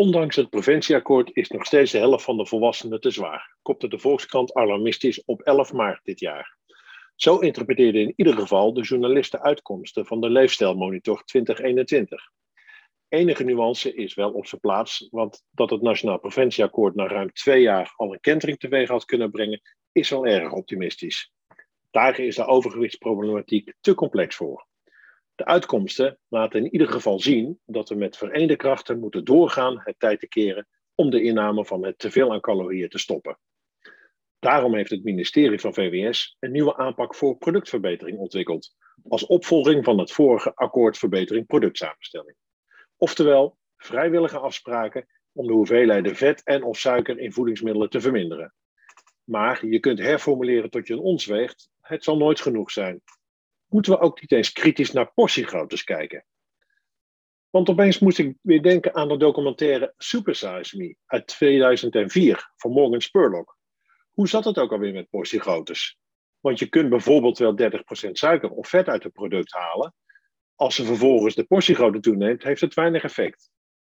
Ondanks het preventieakkoord is nog steeds de helft van de volwassenen te zwaar, kopte de Volkskrant alarmistisch op 11 maart dit jaar. Zo interpreteerde in ieder geval de journalist de uitkomsten van de Leefstijlmonitor 2021. Enige nuance is wel op zijn plaats, want dat het Nationaal Preventieakkoord na ruim twee jaar al een kentering teweeg had kunnen brengen, is wel erg optimistisch. Daar is de overgewichtsproblematiek te complex voor. De uitkomsten laten in ieder geval zien dat we met vereende krachten moeten doorgaan het tijd te keren om de inname van het teveel aan calorieën te stoppen. Daarom heeft het ministerie van VWS een nieuwe aanpak voor productverbetering ontwikkeld, als opvolging van het vorige akkoord verbetering productsamenstelling. Oftewel, vrijwillige afspraken om de hoeveelheden vet en of suiker in voedingsmiddelen te verminderen. Maar je kunt herformuleren tot je een ons weegt, het zal nooit genoeg zijn moeten we ook niet eens kritisch naar portiegroottes kijken. Want opeens moest ik weer denken aan de documentaire Supersize Me uit 2004 van Morgan Spurlock. Hoe zat het ook alweer met portiegroottes? Want je kunt bijvoorbeeld wel 30% suiker of vet uit het product halen. Als ze vervolgens de portiegrootte toeneemt, heeft het weinig effect.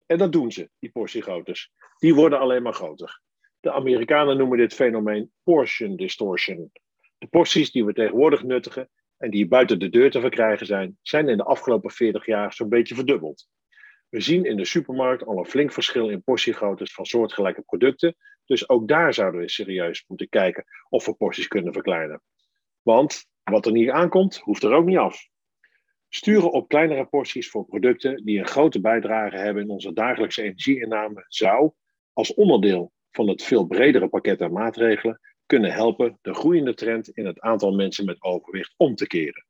En dat doen ze, die portiegroottes. Die worden alleen maar groter. De Amerikanen noemen dit fenomeen portion distortion. De porties die we tegenwoordig nuttigen, en die buiten de deur te verkrijgen zijn, zijn in de afgelopen 40 jaar zo'n beetje verdubbeld. We zien in de supermarkt al een flink verschil in portiegroottes van soortgelijke producten, dus ook daar zouden we serieus moeten kijken of we porties kunnen verkleinen. Want wat er niet aankomt, hoeft er ook niet af. Sturen op kleinere porties voor producten die een grote bijdrage hebben in onze dagelijkse energieinname zou, als onderdeel van het veel bredere pakket aan maatregelen, kunnen helpen de groeiende trend in het aantal mensen met overgewicht om te keren.